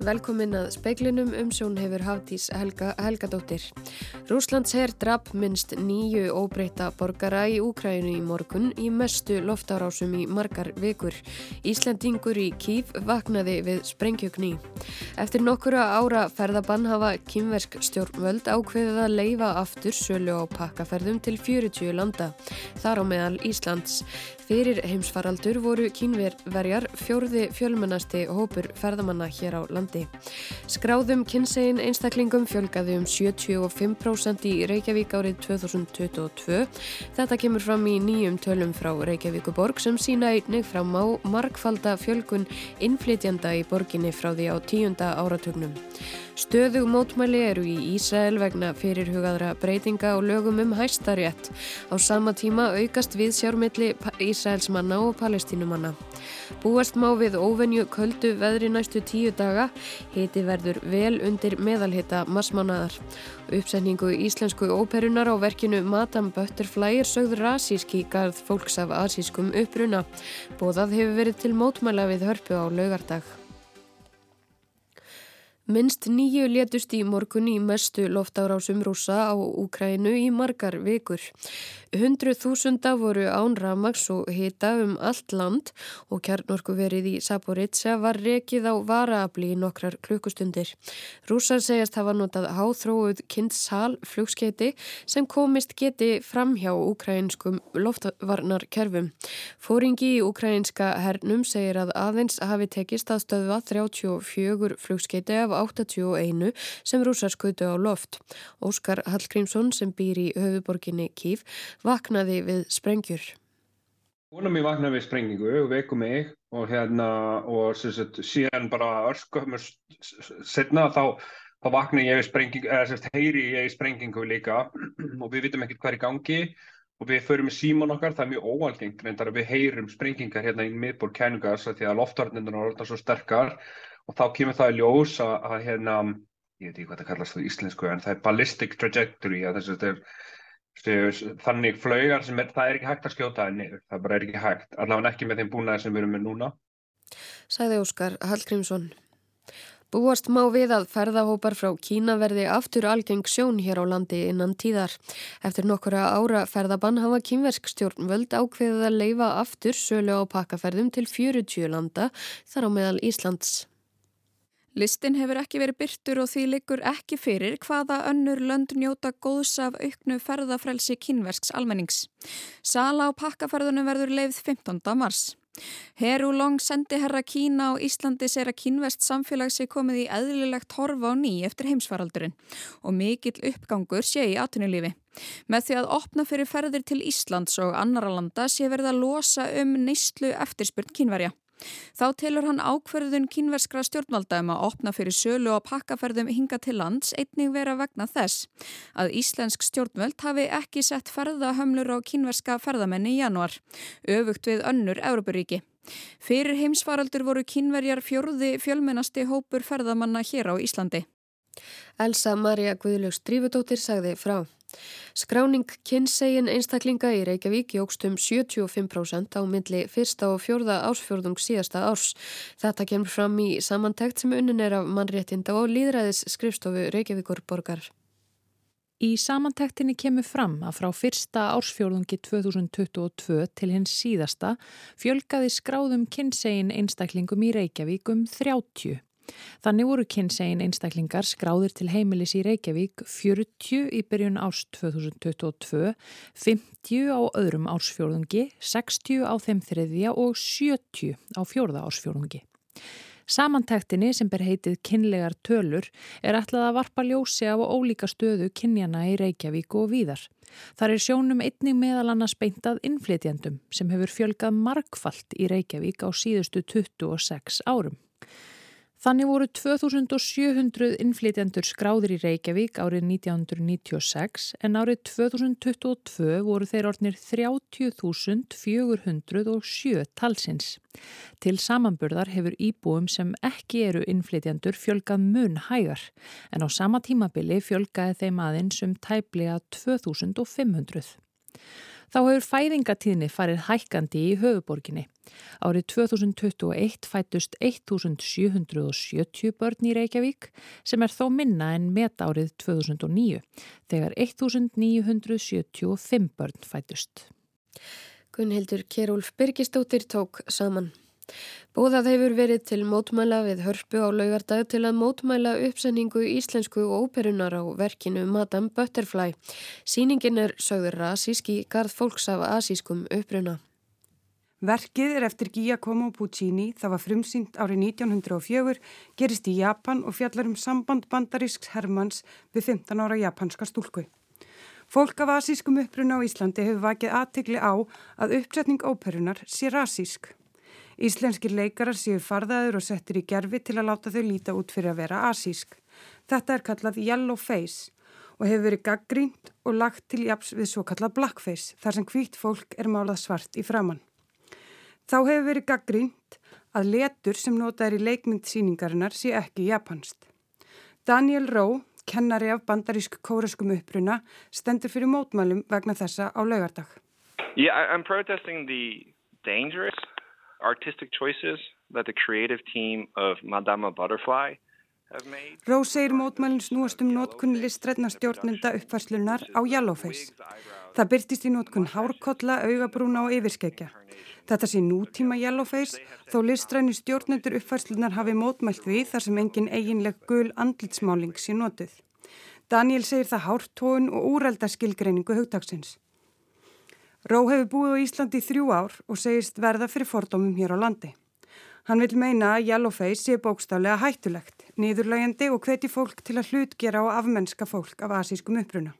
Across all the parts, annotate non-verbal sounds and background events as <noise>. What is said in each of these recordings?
Velkomin að speiklinum um sjón hefur Hafdís Helga, Helgadóttir. Rúslands herr drap minst nýju óbreyta borgara í Úkrænu í morgun í mestu loftárásum í margar vikur. Íslandingur í Kív vaknaði við sprengjögni. Eftir nokkura ára ferðabann hafa kýmversk stjórnvöld ákveðið að leifa aftur sölu á pakkaferðum til 40 landa. Þar á meðal Íslands. Fyrir heimsfaraldur voru kínverjar fjórði fjölmennasti hópur ferðamanna hér á landi. Skráðum kynsegin einstaklingum fjölgaði um 75% í Reykjavík árið 2022. Þetta kemur fram í nýjum tölum frá Reykjavíkuborg sem sína einnig fram á markfalda fjölgun innflytjanda í borginni frá því á tíunda áratugnum. Stöðug mótmæli eru í Ísrael vegna fyrirhugaðra breytinga og lögum um hæstarétt. Á sama tíma aukast við sjármilli Ísraelsmanna og palestínumanna. Búast má við óvenju köldu veðri næstu tíu daga, hiti verður vel undir meðalhita massmánaðar. Uppsetningu íslensku óperunar á verkinu Madame Butterfly er sögð rasíski garð fólks af asískum uppruna. Bóðað hefur verið til mótmæla við hörpu á laugardag. Minst nýju létust í morgun í mestu loftárásum rúsa á Úkrænu í margar vikur. Hundru þúsunda voru án ramags og hita um allt land og kjarnorku verið í Saporitsa var rekið á varaabli í nokkrar klukkustundir. Rúsar segjast hafa notað háþróuð kynnshal flugskeiti sem komist geti fram hjá úkrænskum loftvarnarkerfum. Fóringi í úkrænska hernum segir að aðeins hafi tekist að stöðva 34 flugskeiti af 81 sem rúsar skutu á loft. Óskar Hallgrímsson sem býr í höfuborginni Kív vaknaði við sprengjur. Hún mér vaknaði við sprengingu og veiku mig og hérna og sagt, síðan bara örskömmur setna þá, þá vaknaði ég við sprengingu, eða sérst heyri ég í sprengingu líka. <clears throat> Og við vitum ekkert hvað er í gangi. Og við förum með síman okkar, það er mjög óalgengt reyndar að við heyrum sprengingar hérna í miðbúr kænugas því að loftvarnirna er alltaf svo sterkar. Og þá kemur það í ljós að, að hérna, ég veit ekki hvað það kallast á íslensku en það er ballistic trajectory að þess að þetta er þannig flaugar sem er, það er ekki hægt að skjóta það niður, það bara er ekki hægt, allavega ekki með þeim búnaði sem við erum með núna. Sæði Óskar Hallgrímsson. Búast má við að ferðahópar frá Kína verði aftur algeng sjón hér á landi innan tíðar. Eftir nokkura ára ferðabann hafa kínversk stjórnvöld ákveðið að leifa aftur sölu á pakkaferðum til 40 landa þar á meðal Íslands. Listin hefur ekki verið byrtur og því liggur ekki fyrir hvaða önnur lönd njóta góðs af auknu ferðafrelsi kynversks almennings. Sala á pakkaferðunum verður leið 15. mars. Heru Long sendi herra Kína og Íslandi sér að kínvest samfélag sé komið í eðlilegt horfa á ný eftir heimsfaraldurinn og mikill uppgangur sé í atunulífi. Með því að opna fyrir ferðir til Íslands og annara landa sé verið að losa um neyslu eftirspurn kínverja. Þá telur hann ákverðun kínverskra stjórnvalda um að opna fyrir sölu og pakkaferðum hinga til lands einnig vera vegna þess að íslensk stjórnvöld hafi ekki sett ferðahömlur á kínverska ferðamenni í januar, öfugt við önnur Európaríki. Fyrir heimsfaraldur voru kínverjar fjörði fjölmennasti hópur ferðamanna hér á Íslandi. Elsa Maria Guðlöks Drífudóttir sagði frá. Skráning kynnsegin einstaklinga í Reykjavík jógst um 75% á myndli fyrsta og fjórða ársfjörðung síðasta árs. Þetta kemur fram í samantækt sem unnin er af mannréttinda og líðræðis skrifstofu Reykjavíkur borgar. Í samantæktinni kemur fram að frá fyrsta ársfjörðungi 2022 til hins síðasta fjölgaði skráðum kynnsegin einstaklingum í Reykjavík um 30. Þannig voru kynsegin einstaklingar skráðir til heimilis í Reykjavík 40 í byrjun ást 2022, 50 á öðrum ársfjórðungi, 60 á þeim þriðja og 70 á fjórða ársfjórðungi. Samantæktinni sem ber heitið kynlegar tölur er ætlað að varpa ljósi af ólíka stöðu kynjana í Reykjavík og víðar. Þar er sjónum einning meðal annars beintað innflytjandum sem hefur fjölgað markfalt í Reykjavík á síðustu 26 árum. Þannig voru 2700 innflytjandur skráðir í Reykjavík árið 1996 en árið 2022 voru þeir orðnir 30.407 talsins. Til samanburðar hefur íbúum sem ekki eru innflytjandur fjölgað mun hægar en á sama tímabili fjölgaði þeim aðeins um tæplega 2500. Þá hefur fæðingatíðni farið hækkandi í höfuborginni. Árið 2021 fættust 1770 börn í Reykjavík sem er þó minna en met árið 2009 þegar 1975 börn fættust. Gunnhildur Kjærúlf Birgistóttir tók saman. Bóðað hefur verið til mótmæla við hörpu á laugardag til að mótmæla uppsenningu íslensku óperunar á verkinu Madame Butterfly. Sýningin er sögður rasísk í garð fólks af asískum uppruna. Verkið er eftir Giacomo Puccini, það var frumsýnt árið 1904, gerist í Japan og fjallar um samband bandarísks Hermanns við 15 ára japanska stúlku. Fólk af asískum uppruna á Íslandi hefur vakið aðtegli á að uppsetning óperunar sé rasísk. Íslenskir leikarar séu farðaður og settir í gerfi til að láta þau líta út fyrir að vera asísk. Þetta er kallað yellow face og hefur verið gaggrínt og lagt til japs við svo kallað blackface þar sem hvít fólk er málað svart í framann. Þá hefur verið gaggrínt að letur sem nota er í leikmyndsýningarinnar sé ekki japanst. Daniel Rowe, kennari af bandarísk kóraskum uppruna, stendur fyrir mótmælum vegna þessa á laugardag. Yeah, I'm protesting the dangerous artistic choices that the creative team of Madama Butterfly have made. Ró segir mótmælinn snúast um nótkunni listrætna stjórnenda uppfærslunar á Yellowface. Það byrtist í nótkun hárkolla, augabrúna og yfirskeikja. Þetta sé nútíma Yellowface þó listræni stjórnendur uppfærslunar hafi mótmælt við þar sem engin eiginleg gul andlitsmáling sé notið. Daniel segir það hártóun og úrelda skilgreiningu hugtagsins. Ró hefur búið á Íslandi í þrjú ár og segist verða fyrir fordómum hér á landi. Hann vil meina að Yellowface sé bókstaflega hættulegt, niðurlægandi og hveti fólk til að hlutgera og afmennska fólk af asískum uppruna.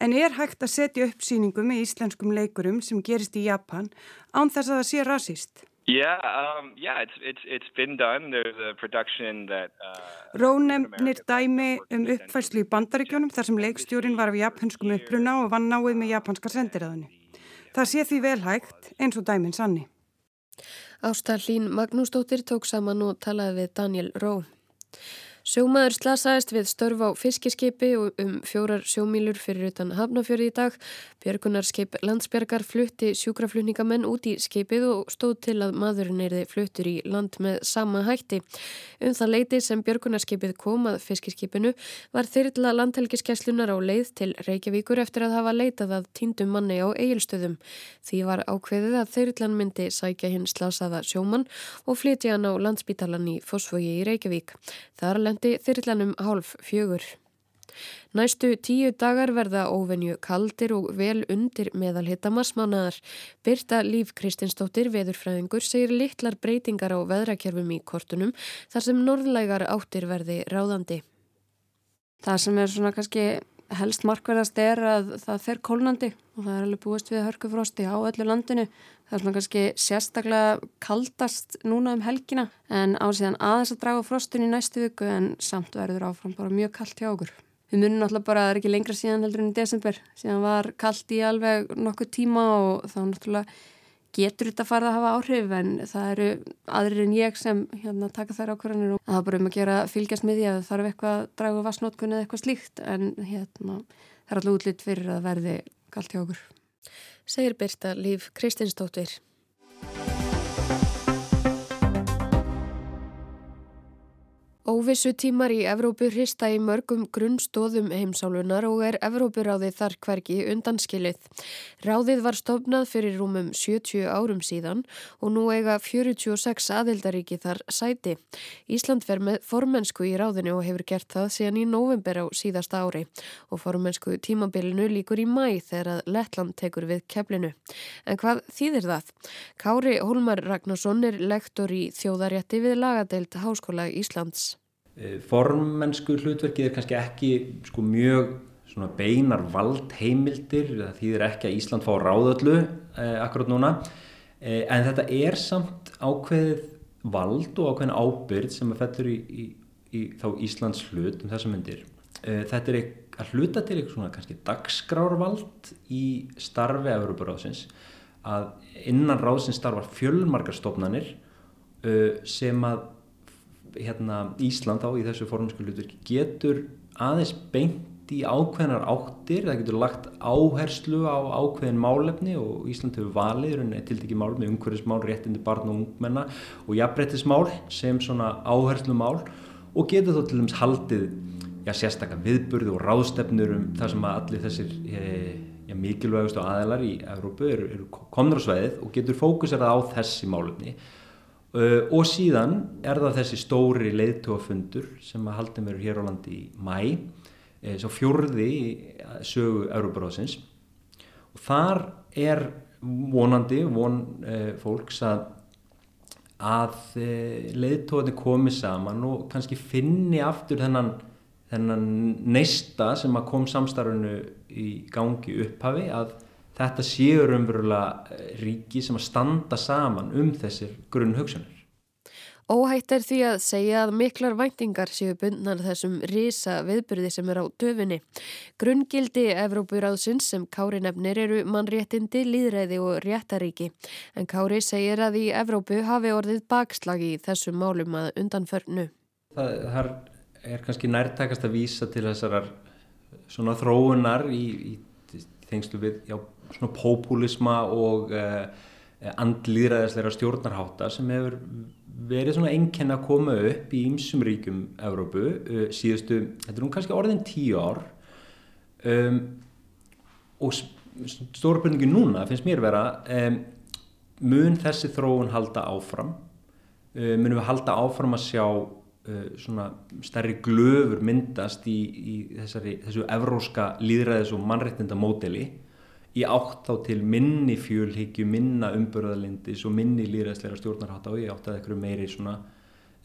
En er hægt að setja upp síningu með íslenskum leikurum sem gerist í Japan án þess að það sé rasíst? Yeah, um, yeah, it's, it's, it's been done. There's a production that... Uh, Rónefnir dæmi um uppfæslu í bandaríkjónum þar sem leikstjórin var af japanskum uppruna og vann náið með japanskar sendiræðunni. Það sé því vel hægt eins og dæmin sanni. Ásta Hlín Magnúsdóttir tók saman og talaði við Daniel Ró. Sjómaður slasaðist við störf á fiskiskipi og um fjórar sjómílur fyrir utan hafnafjöri í dag. Björgunarskip landsbjörgar flutti sjúkraflutningamenn út í skipið og stóð til að maðurinn erði fluttur í land með sama hætti. Um það leiti sem björgunarskipið kom að fiskiskipinu var þyrla landhelgiskeslunar á leið til Reykjavíkur eftir að hafa leitað að tíndum manni á eigilstöðum. Því var ákveðið að þyrlan myndi sækja hinn slasaða sjóman og flytja hann á landsbítalan í Fossvogi í Reykjavík. Þar lendi þyrlanum hálf fjögur. Næstu tíu dagar verða óvenju kaldir og vel undir meðalhitta marsmánaðar. Byrta Líf Kristinsdóttir, veðurfræðingur, segir litlar breytingar á veðrakerfum í kortunum þar sem norðlægar áttir verði ráðandi. Það sem er svona kannski helst markverðast er að það fer kólnandi og það er alveg búist við hörkufrosti á öllu landinu. Það er svona kannski sérstaklega kaldast núna um helgina en ásíðan aðeins að draga frostun í næstu viku en samt verður áfram bara mjög kallt hjá okkur. Við munum náttúrulega bara að það er ekki lengra síðan heldur enn í desember, síðan var kallt í alveg nokkuð tíma og þá náttúrulega getur þetta farið að hafa áhrif en það eru aðrir en ég sem hérna, taka þær ákvarðanir og það er bara um að gera fylgjast með því að það þarf eitthvað að draga vassnótkun eða eitthvað slíkt en hérna, það er alltaf útlýtt fyrir að verði kallt hjá okkur. Segir Birta Líf Kristinsdóttir. Óvissu tímar í Evrópu hrista í mörgum grunnstóðum heimsálunar og er Evrópuráðið þar hverki undanskilið. Ráðið var stofnað fyrir rúmum 70 árum síðan og nú eiga 46 aðildaríki þar sæti. Ísland fer með formensku í ráðinu og hefur gert það síðan í november á síðasta ári og formensku tímabilinu líkur í mæ þegar að Lettland tekur við keflinu. En hvað þýðir það? Kári Hólmar Ragnarsson er lektor í þjóðarétti við lagadeild Háskóla Íslands. Formennsku hlutverkið er kannski ekki sko, mjög beinar valdheimildir, það þýðir ekki að Ísland fá ráðöllu eh, akkurat núna, eh, en þetta er samt ákveðið vald og ákveðin ábyrð sem að fettur í, í, í þá Íslands hlut um þessa myndir. Eh, þetta er að hluta til eitthvað svona kannski dagskrárvald í starfi Európaráðsins að innan ráðsins starfar fjölmarkarstofnanir uh, sem að hérna, Ísland á í þessu forminsku hlutverki getur aðeins beint í ákveðnar áttir, það getur lagt áherslu á ákveðin málefni og Ísland hefur valið, til dækið málefni, umhverfismál, réttindi barn og ungmenna og jafnbrettismál sem svona áherslu mál og getur þó til dæmis haldið já, sérstakka viðburði og ráðstefnur um það sem allir þessir eh, já, mikilvægustu aðeinar í Európu eru, eru sveiðið og getur fókusera á þessi málefni og síðan er það þessi stóri leiðtóafundur sem að haldið mér hér á landi í mæ eh, svo fjörði sögu Európaráðsins og þar er vonandi von eh, fólks að að eh, leiðtóðin komi saman og kannski finni aftur þennan, þennan neista sem að kom samstarfinu í gangi upphafi að þetta séur umverulega ríki sem að standa saman um þessir grunn hugsanir. Óhætt er því að segja að miklar væntingar séu bundnar þessum risa viðbyrði sem er á döfunni. Grungildi Evrópuráðsins sem Kári nefnir eru mannréttindi, líðræði og réttaríki. En Kári segir að í Evrópu hafi orðið bakslagi í þessum málum að undanförnu. Það, það er kannski nærtakast að vísa til þessar þróunar í, í tengslu við já, svona populisma og uh, andlýðræðisleira stjórnarháta sem hefur verið svona enkenn að koma upp í ýmsum ríkum Evrópu uh, síðustu, þetta er nú kannski orðin tíu ár um, og stórpunningi núna finnst mér vera um, mun þessi þróun halda áfram? Uh, munum við halda áfram að sjá svona stærri glöfur myndast í, í þessari, þessu evróska líðræðis og mannrættinda módeli í átt þá til minni fjölhyggju, minna umbörðalindis og minni líðræðsleira stjórnarhátt á í átt að eitthvað meiri svona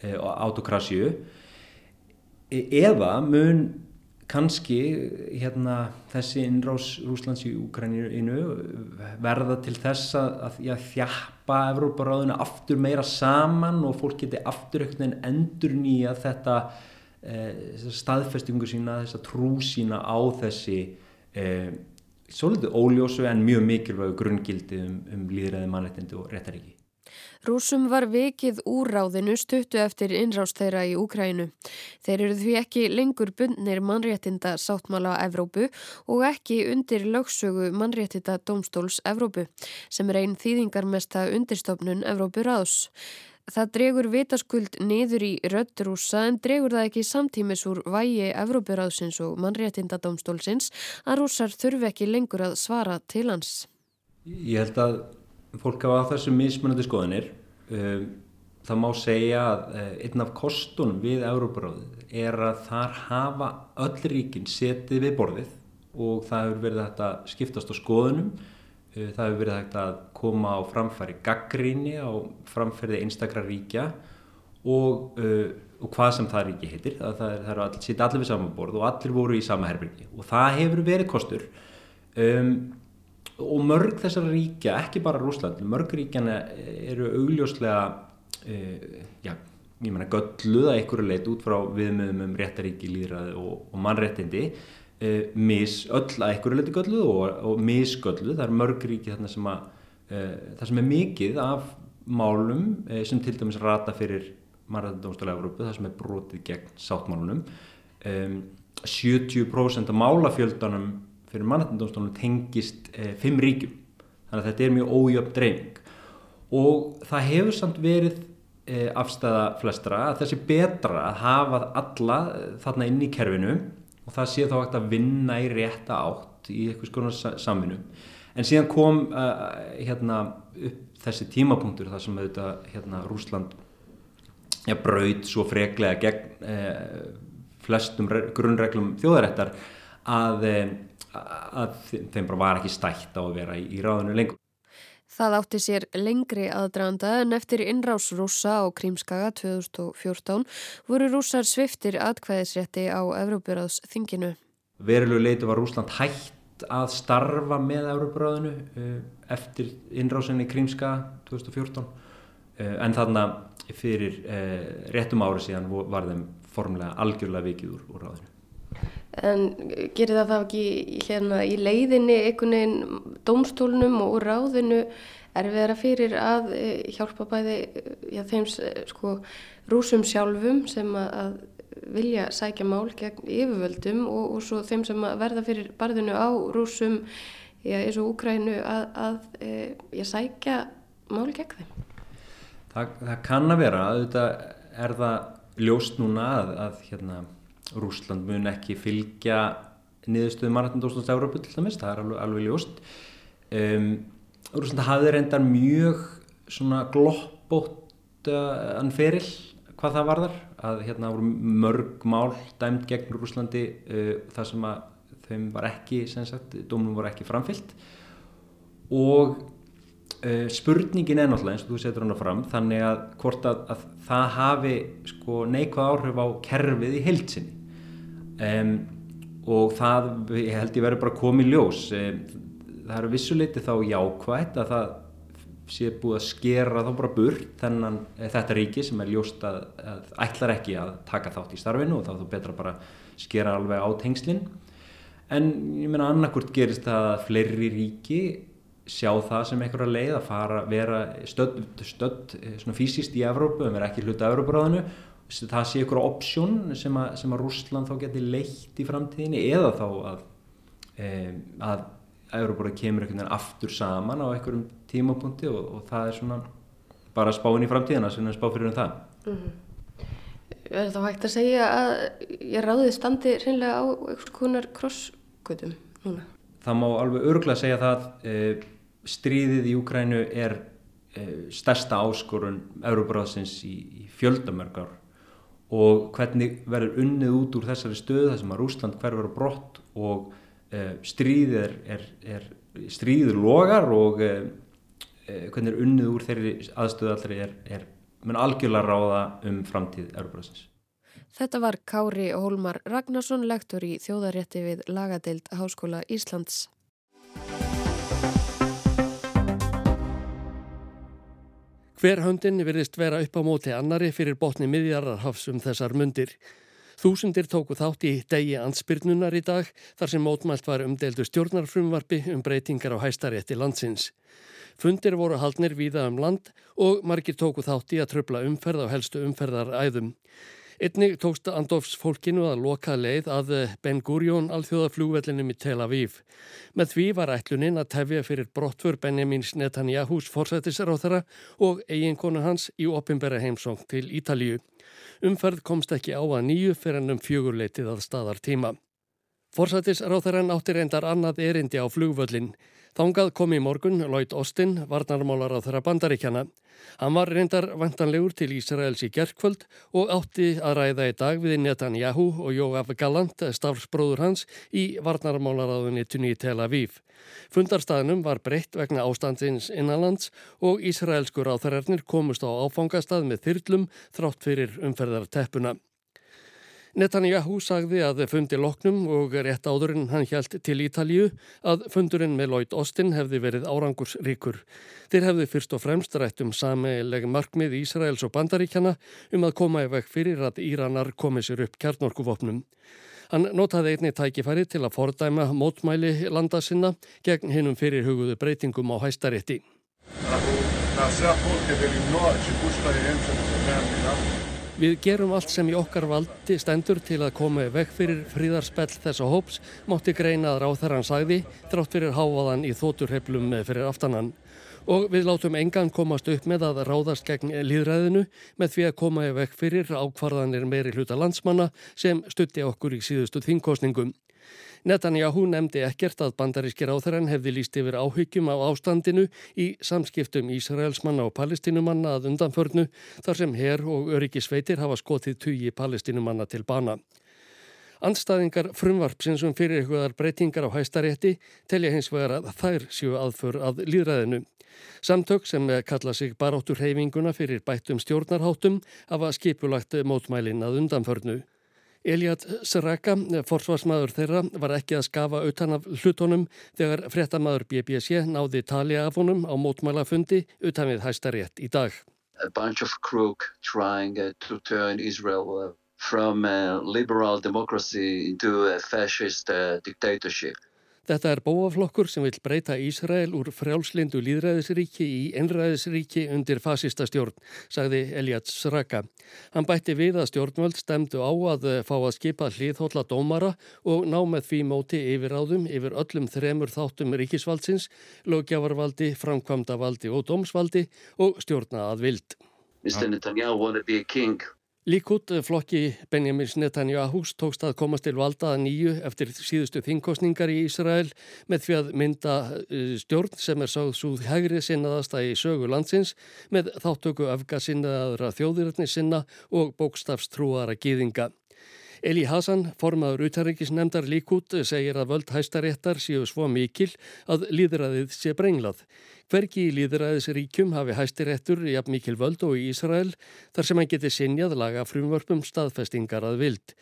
e, autokrasju e, eða mun kannski hérna, þessi innrás Rúslands í Úkræninu verða til þess að, já, þjappa Evróparáðuna aftur meira saman og fólk geti aftur ekkert en endur nýja þetta e, staðfestingu sína, þessa trú sína á þessi e, svolítið óljósu en mjög mikilvægu grunngildi um, um líðræði mannreitindi og réttaríki. Rúsum var vikið úr ráðinu stuttu eftir innrást þeirra í Úkrænu. Þeir eru því ekki lengur bundnir mannréttinda sáttmála Evrópu og ekki undir lögsögu mannréttinda domstóls Evrópu sem er einn þýðingarmesta undirstofnun Evrópu ráðs. Það dregur vitaskuld niður í röddrúsa en dregur það ekki samtímis úr vægi Evrópuráðsins og mannréttindadómstólsins að rúsar þurfi ekki lengur að svara til hans. Ég held að fólk hafa þessu mismunandi skoðanir. Um, það má segja að eh, einn af kostunum við Evrópuráðið er að þar hafa öll ríkin setið við borðið og það hefur verið þetta skiptast á skoðunum Eh, það hefur verið hægt að koma á framfæri gaggríni á framfæriði einstakra ríkja og, uh, og hvað sem það ríki heitir. Það, það, það eru allir, sitt allir við saman borð og allir voru í sama herbyrgi og það hefur verið kostur. Um, og mörg þessara ríkja, ekki bara Rúsland, mörg ríkjana eru augljóslega, uh, já, ég menna gölluð að einhverju leit út frá viðmöðum um réttaríki, líðræði og, og mannréttindi uh, mis, öll að einhverju leti gölluð og, og misgölluð, það er mörg ríki þarna sem að uh, það sem er mikið af málum sem til dæmis rata fyrir Marðardómsdóla Európu, það sem er brotið gegn sáttmálunum um, 70% af málafjöldanum fyrir Marðardómsdóla tengist fimm ríkjum, þannig að þetta er mjög ójöfn dreifing og það hefur samt verið afstæða flestra að þessi betra að hafa alla þarna inn í kerfinu og það sé þá hægt að vinna í rétta átt í eitthvað skoðan samvinnu. En síðan kom uh, hérna upp þessi tímapunktur þar sem auðvitað hérna Rúsland ja, braud svo freklega gegn uh, flestum grunnreglum þjóðarættar að, að þeim bara var ekki stætt á að vera í, ráðinu lengur Það átti sér lengri aðdraðanda en eftir innrás rúsa á Krímskaga 2014 voru rúsar sviftir atkvæðisrétti á Evrópuráðs þinginu. Verulegu leiti var Rúsland hægt að starfa með Evrópuráðinu eh, eftir innrásinni Krímskaga 2014 eh, en þarna fyrir eh, réttum ári síðan var þeim formlega algjörlega vikið úr, úr ráðinu. En gerir það þá ekki hérna í leiðinni einhvern veginn dómstólnum og ráðinu er við að fyrir að eh, hjálpa bæði já, þeim sko rúsum sjálfum sem að vilja sækja mál gegn yfirvöldum og, og svo þeim sem verða fyrir barðinu á rúsum já, eins og Úkrænu að, að já, sækja mál gegn þeim? Það, það kann að vera, auðvitað er það ljóst núna að, að hérna, Rúsland mun ekki fylgja niðurstöðu Martindóslands Európa til dæmis, það er alveg, alveg ljóst. Um, Rúsland hafði reyndar mjög svona gloppótt uh, anferil hvað það varðar að hérna voru mörg mál dæmt gegn Rúslandi uh, þar sem að þeim var ekki, sagt, dómnum voru ekki framfyllt og uh, spurningin er náttúrulega eins og þú setur hana fram þannig að hvort að, að það hafi sko neikvæð áhrif á kerfið í heilsinni um, og það, ég held ég verið bara komið ljós. Um, það eru vissuleiti þá jákvægt að það sé búið að skera þá bara burt þennan eh, þetta ríki sem er ljóst að, að ætlar ekki að taka þátt í starfinu og þá er það betra bara skera alveg á tengslinn en ég meina annarkurt gerist það að fleiri ríki sjá það sem einhverja leið að fara vera stödd, stödd eh, fysiskt í Evrópu, en vera ekki hluta Evrópuráðinu það sé einhverja opsjón sem að, sem að Rúsland þá geti leitt í framtíðinni eða þá að, e, að Európa kemur einhvern veginn aftur saman á einhverjum tímapunkti og, og það er svona bara spáinn í framtíðina sem er spá fyrir um það mm -hmm. Er það hægt að segja að ég ráði standi reynlega á einhvers konar krosskutum núna? Það má alveg örgulega segja það e, stríðið í Ukrænu er e, stærsta áskorun Európaráðsins í, í fjöldamörgar og hvernig verður unnið út úr þessari stöð þar sem að Rúsland hverfur á brott og Eh, stríðið er, er, er stríður logar og eh, eh, hvernig er unnið úr þeirri aðstöðu allri er, mun algjörlega ráða um framtíð Európa-bröðsins. Þetta var Kári Hólmar Ragnarsson, lektor í þjóðarétti við Lagadeild Háskóla Íslands. Hver höndin virðist vera upp á móti annari fyrir botni miðjararhafs um þessar mundir. Þúsundir tóku þátt í degi ansbyrnunar í dag þar sem mótmælt var umdeldu stjórnarfrumvarfi um breytingar á hæstarétti landsins. Fundir voru haldnir víða um land og margir tóku þátt í að tröfla umferð á helstu umferðaræðum. Einnig tókst Andofs fólkinu að loka leið að Ben Gurion alþjóðaflúvellinum í Tel Aviv. Með því var ætluninn að tefja fyrir brottfur Benjamins Netanyahús forsættisráþara og eiginkonu hans í opinbera heimsóng til Ítalíu. Umferð komst ekki á að nýju fyrir ennum fjögurleitið að staðar tíma. Forsættis ráþarann átti reyndar annað erindi á flugvöllin. Þángað kom í morgun Lloyd Austin, varnarmálar á þeirra bandaríkjana. Hann var reyndar vantanlegur til Ísraels í gerðkvöld og átti að ræða í dag við Netanyahu og Jóaf Gallant, stafsbróður hans, í varnarmálaraðunitun í Tel Aviv. Fundarstaðnum var breytt vegna ástandsins innanlands og Ísraelskur áþararnir komust á áfangastað með þyrlum þrátt fyrir umferðarteppuna. Netanyahu sagði að fundi loknum og rétt áðurinn hann hjælt til Ítalju að fundurinn með Lloyd Austin hefði verið árangursríkur. Þeir hefði fyrst og fremst rætt um sameileg markmið Ísraels og bandaríkjana um að koma í veg fyrir að Íranar komi sér upp kjarnorkuvopnum. Hann notaði einni tækifæri til að fordæma mótmæli landa sinna gegn hinnum fyrir hugуðu breytingum á hæstarétti. Við gerum allt sem í okkar valdi stendur til að koma í veg fyrir fríðarspell þessa hóps, mótti greina að ráþarann sagði, þrátt fyrir háaðan í þóturheflum fyrir aftanan. Og við látum engan komast upp með að ráðast gegn líðræðinu með því að koma í veg fyrir ákvarðanir meiri hluta landsmanna sem stutti okkur í síðustu þingkostningum. Netanyahu nefndi ekkert að bandarískir áþæran hefði líst yfir áhyggjum á ástandinu í samskiptum Ísraelsmanna og palestinumanna að undanförnu þar sem herr og öryggisveitir hafa skotið tugi palestinumanna til bana. Andstæðingar frumvarpsins um fyrir eitthvaðar breytingar á hæstarétti telja hins vegar að þær séu aðför að líðræðinu. Samtök sem kalla sig baráttur heiminguna fyrir bættum stjórnarháttum hafa skipulagt mótmælin að undanförnu. Eliad Serraka, forsvarsmaður þeirra, var ekki að skafa utan af hlutónum þegar fréttamaður BBC náði tali af honum á mótmælafundi utan við hæstarétt í dag. A bunch of crook trying uh, to turn Israel uh, from a liberal democracy into a fascist uh, dictatorship. Þetta er bóaflokkur sem vil breyta Ísrael úr frjálslindu líðræðisríki í einræðisríki undir fasista stjórn, sagði Eliat Sraka. Hann bætti við að stjórnvöld stemdu á að fá að skipa hliðhólla dómara og ná með því móti yfir áðum yfir öllum þremur þáttum ríkisvaldsins, lögjafarvaldi, framkvamdavaldi og dómsvaldi og stjórna að vild. Mr. Netanyahu to be a king. Líkút flokki Benjamins Netanyahús tókst að komast til valda að nýju eftir síðustu þingkostningar í Ísrael með því að mynda eh, stjórn sem er sáð svo hægri sinnaðasta í sögu landsins með þáttöku öfga sinnaðara þjóðirarni sinna og bókstafstrúara gýðinga. Eli Hassan, formaður utarrikisnemdar líkút, segir að völd hæstaréttar séu svo mikil að líðræðið sé brenglað. Hverki í líðræðisríkjum hafi hæstiréttur jafn mikil völd og í Ísrael þar sem hann geti sinjað laga frumvörpum staðfestingar að vild.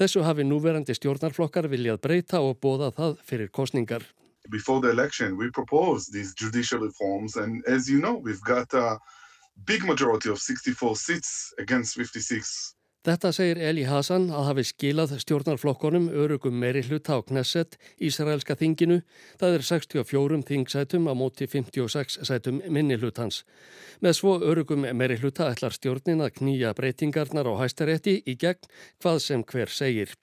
Þessu hafi núverandi stjórnarflokkar viljað breyta og bóða það fyrir kostningar. Before the election we proposed these judicial reforms and as you know we've got a big majority of 64 seats against 56 Þetta segir Eli Hassan að hafi skilað stjórnarflokkonum örugum meiri hluta á Knesset, Ísraelska þinginu. Það er 64 þingsætum á móti 56 sætum minni hlutans. Með svo örugum meiri hluta ætlar stjórnin að knýja breytingarnar á hæstarétti í gegn hvað sem hver segir.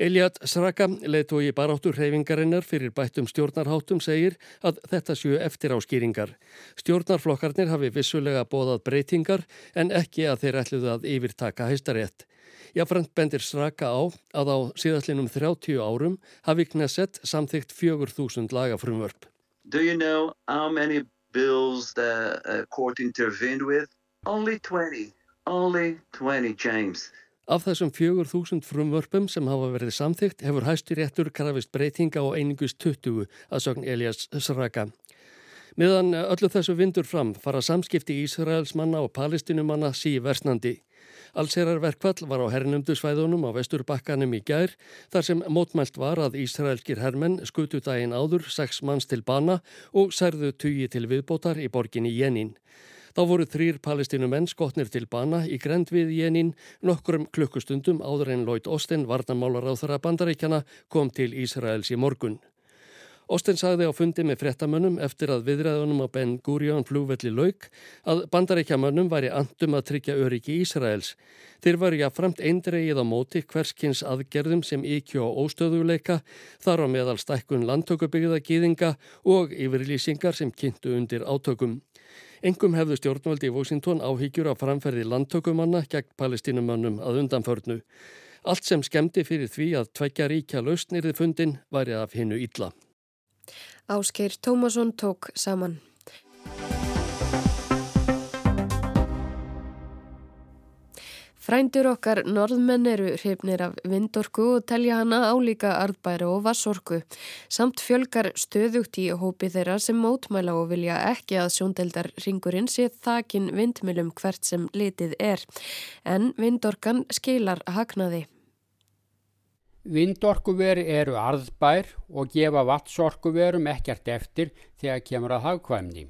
Eliad Sraka, leiðtói baráttur hreyfingarinnar fyrir bættum stjórnarháttum, segir að þetta séu eftir áskýringar. Stjórnarflokkarnir hafi vissulega bóðað breytingar en ekki að þeir ætluðu að yfirtaka hæstarétt. Jáframt bendir Sraka á að á síðastlinum 30 árum hafi Knesset samþygt 4.000 lagafrumvörp. Do you know how many bills the uh, court intervened with? Only 20. Only 20, James. Af þessum 4.000 frumvörpum sem hafa verið samþygt hefur hæstur réttur krafist breytinga á einingust 20 að sögn Elias Sraka. Meðan öllu þessu vindur fram fara samskipti Ísraels manna og palestinumanna sí versnandi. Allserarverkvall var á hernumdu svæðunum á vesturbakkanum í gær þar sem mótmælt var að Ísraelskir hermenn skutu daginn áður sex manns til bana og særðu tugi til viðbótar í borginni Jenin. Þá voru þrýr palestinumenn skotnir til bana í grend við Jenin nokkrum klukkustundum áður en Lloyd Austin, varnamálar á þara bandaríkjana, kom til Ísraels í morgun. Austin sagði á fundi með frettamönnum eftir að viðræðunum á Ben Gurion flúvelli lauk að bandaríkjamönnum væri andum að tryggja öryggi Ísraels. Þeir varu jáframt eindreið á móti hverskins aðgerðum sem íkjó á óstöðuleika, þar á meðal stækkun landtökubyggða gýðinga og yfirlýsingar sem kynntu undir átökum. Engum hefðu stjórnvaldi í Washington áhyggjur af framferði landtökumanna gegn palestinumannum að undanförnu. Allt sem skemmti fyrir því að tveikja ríkja lausnirði fundin væri af hinnu ítla. Áskeir Tómasson tók saman. Frændur okkar norðmenn eru hrifnir af vindorku og telja hana álíka arðbæra og vassorku. Samt fjölgar stöðugt í hópi þeirra sem mótmæla og vilja ekki að sjóndeldar ringurinn sé þakin vindmjölum hvert sem litið er. En vindorkan skilar hagnaði. Vindorkuveri eru arðbær og gefa vatsorkuverum ekkert eftir þegar kemur að hagkvæmni.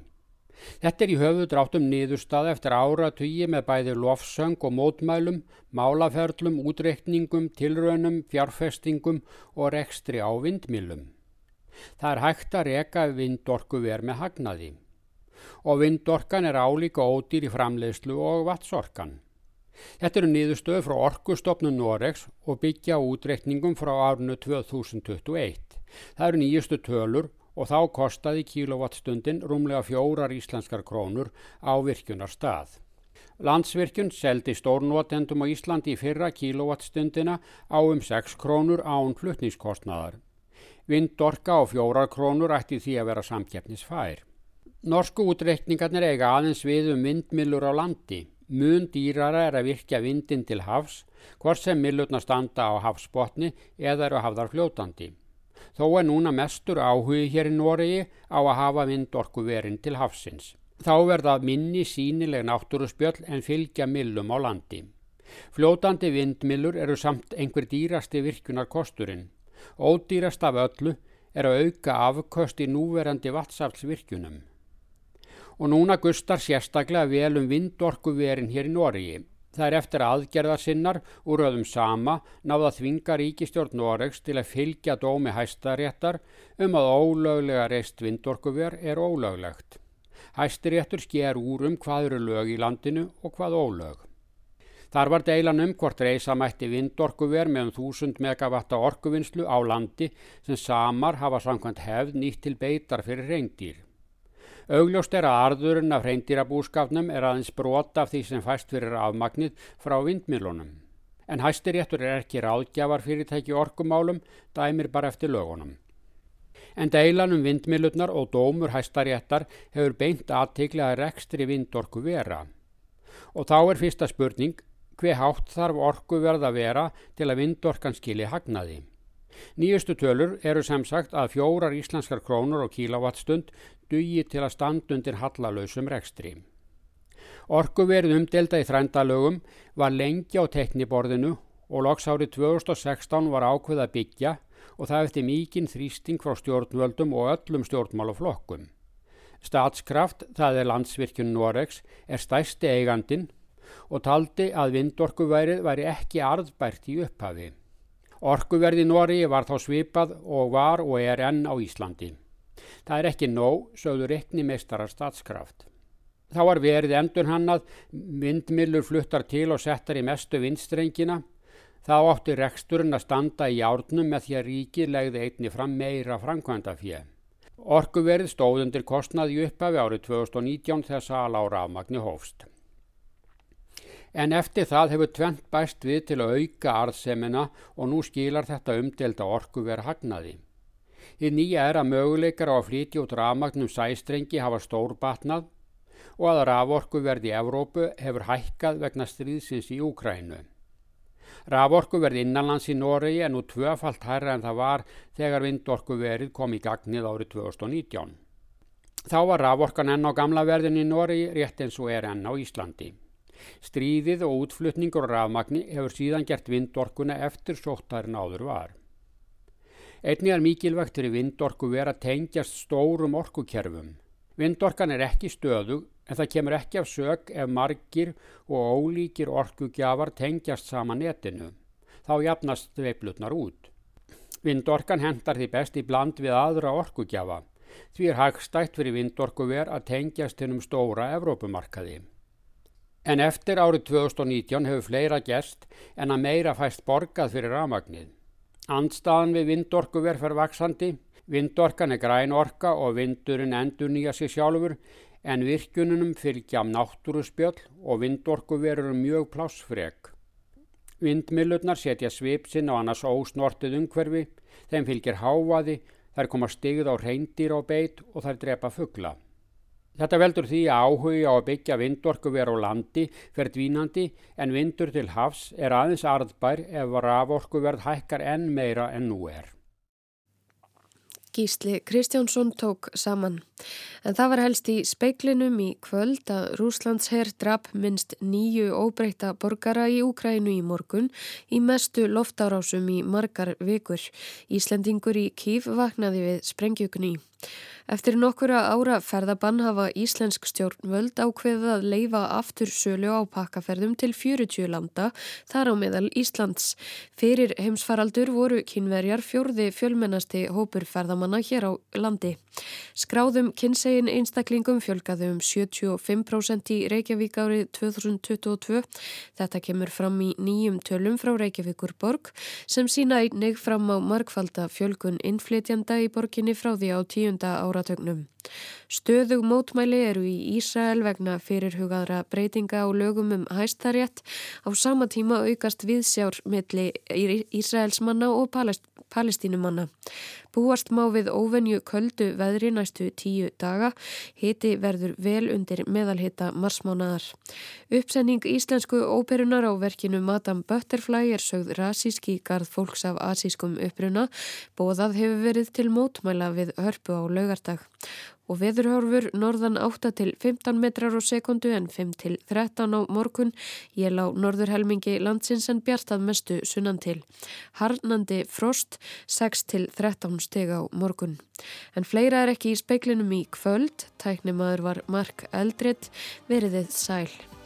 Þetta er í höfudráttum niðurstað eftir áratugi með bæði lofsöng og mótmælum, málaferlum, útreikningum, tilraunum, fjárfestingum og rekstri á vindmilum. Það er hægt að reka vindorku verð með hagnaði. Og vindorkan er álíka ódýr í framleiðslu og vatsorkan. Þetta eru niðurstöðu frá Orkustofnun Noregs og byggja útreikningum frá árunu 2021. Það eru nýjustu tölur og þá kostaði kílovattstundin rúmlega fjórar íslenskar krónur á virkunar stað. Landsvirkjun seldi stórnotendum á Íslandi í fyrra kílovattstundina á um 6 krónur án flutningskostnaðar. Vindorka á fjórar krónur ætti því að vera samkeppnisfær. Norsku útreikningarnir eiga aðeins við um vindmillur á landi. Mun dýrara er að virkja vindin til hafs, hvort sem millurna standa á hafsbotni eða eru hafðar fljótandi. Þó er núna mestur áhugi hér í Noregi á að hafa vindorku verin til hafsins. Þá verða minni sínileg náttúruspjöll en fylgja millum á landi. Fljótandi vindmillur eru samt einhver dýrasti virkunarkosturinn. Ódýrast af öllu er að auka afköst í núverandi vatsaflsvirkunum. Og núna gustar sérstaklega vel um vindorku verin hér í Noregi. Það er eftir aðgerðarsinnar úr öðum sama náða þvinga ríkistjórn Noregs til að fylgja dómi hæstaréttar um að ólöglega reist vindorkuver er ólöglegt. Hæstiréttur sker úr um hvað eru lög í landinu og hvað ólög. Þar var deilan um hvort reysa mætti vindorkuver með um 1000 megavatta orkuvinnslu á landi sem samar hafa samkvæmt hefð nýtt til beitar fyrir reyndýr. Augljóst er að arðurinn af hreindýrabúskapnum er aðeins brota af því sem fæst fyrir afmagnið frá vindmilunum. En hæstiréttur er ekki ráðgjafar fyrirtæki orkumálum, dæmir bara eftir lögunum. En deilan um vindmilutnar og dómur hæstaréttar hefur beint aðtikli að rekstri vindorku vera. Og þá er fyrsta spurning, hver hátt þarf orku verða vera til að vindorkan skilji hagnaði? Nýjustu tölur eru sem sagt að fjórar íslenskar krónur og kílawattstund dugi til að standundir hallalösum rekstri. Orkuverið umdelda í þrændalögum var lengi á tekniborðinu og loks árið 2016 var ákveð að byggja og það eftir mikinn þrýsting frá stjórnvöldum og öllum stjórnmálaflokkum. Statskraft, það er landsvirkjun Noregs, er stæsti eigandin og taldi að vindorkuværið væri ekki arðbært í upphafi. Orkuverði Nóri var þá svipað og var og er enn á Íslandi. Það er ekki nóg, sögðu rekni meistarar statskraft. Þá var verið endur hannað, vindmillur fluttar til og settar í mestu vindstrengina. Þá átti reksturinn að standa í árnum með því að ríkið legði einni fram meira framkvæmda fjö. Orkuverið stóðundir kostnaði uppafi árið 2019 þess að ala á rafmagni hófst en eftir það hefur tvent bæst við til að auka arðsemina og nú skilar þetta umdelda orku verið hagnaði. Í nýja er að möguleikar á að flytja út rafmagnum sæstrengi hafa stórbatnað og að raforku verði í Evrópu hefur hækkað vegna stríðsins í Úkrænu. Raforku verði innanlands í Noregi en nú tvöfalt hærra en það var þegar vindorku verið kom í gagnið árið 2019. Þá var raforkan enn á gamla verðin í Noregi rétt eins og er enn á Íslandi. Stríðið og útflutningur rafmagni hefur síðan gert vindorkuna eftir sóttarinn áður var. Einni er mikilvægt fyrir vindorku vera tengjast stórum orkukerfum. Vindorkan er ekki stöðug en það kemur ekki af sög ef margir og ólíkir orkugjafar tengjast sama netinu. Þá jafnast veiflutnar út. Vindorkan hendar því best í bland við aðra orkugjafa. Því er hagstætt fyrir vindorku ver að tengjast hennum stóra Evrópumarkaði. En eftir árið 2019 hefur fleira gerst en að meira fæst borgað fyrir rafmagnið. Andstaðan við vindorku verð fyrir vaksandi, vindorkan er græn orka og vindurinn endur nýja sig sjálfur en virkununum fylgja náttúruspjöll og vindorku verður mjög plásfreg. Vindmilurnar setja svipsinn á annars ósnortið umhverfi, þeim fylgir hávaði, þær koma stigð á reyndir og beit og þær drepa fuggla. Þetta veldur því að áhugi á að byggja vindorku veru á landi fer dvínandi en vindur til hafs er aðeins arðbær ef raforku verð hækkar enn meira en nú er. Gísli Kristjánsson tók saman. En það var helst í speiklinum í kvöld að Rúslands herr drap minst nýju óbreyta borgara í Úkrænu í morgun í mestu loftárásum í margar vikur. Íslendingur í Kív vaknaði við sprengjökunni. Eftir nokkura ára ferðabann hafa Íslensk stjórnvöld ákveðið að leifa aftur sölu á pakkaferðum til 40 landa þar á meðal Íslands. Fyrir heimsfaraldur voru kynverjar fjórði fjölmennasti hópur ferðamanna hér á landi. Skráðum kynsegin einstaklingum fjölgaði um 75% í Reykjavík árið 2022. Þetta kemur fram í nýjum tölum frá Reykjavíkur borg sem sína einnig fram á markfalda fjölgun innflytjanda í borginni frá því á tíunda ára áratögnum. Stöðug mótmæli eru í Ísrael vegna fyrirhugaðra breytinga á lögum um hæstarétt á sama tíma aukast viðsjár milli Ísraels manna og Palest palestínumanna. Búast má við óvenju köldu veðri næstu tíu daga, hiti verður vel undir meðalhita marsmánaðar. Uppsenning íslensku óperunar á verkinu Madame Butterfly er sögð rasíski garð fólks af asískum uppruna, bóðað hefur verið til mótmæla við hörpu á laugardag og veðurhorfur norðan 8 til 15 metrar á sekundu en 5 til 13 á morgun. Ég lá norðurhelmingi landsins en bjartað mestu sunnan til. Harnandi frost 6 til 13 steg á morgun. En fleira er ekki í speiklinum í kvöld. Tæknimaður var Mark Eldred. Veriðið sæl.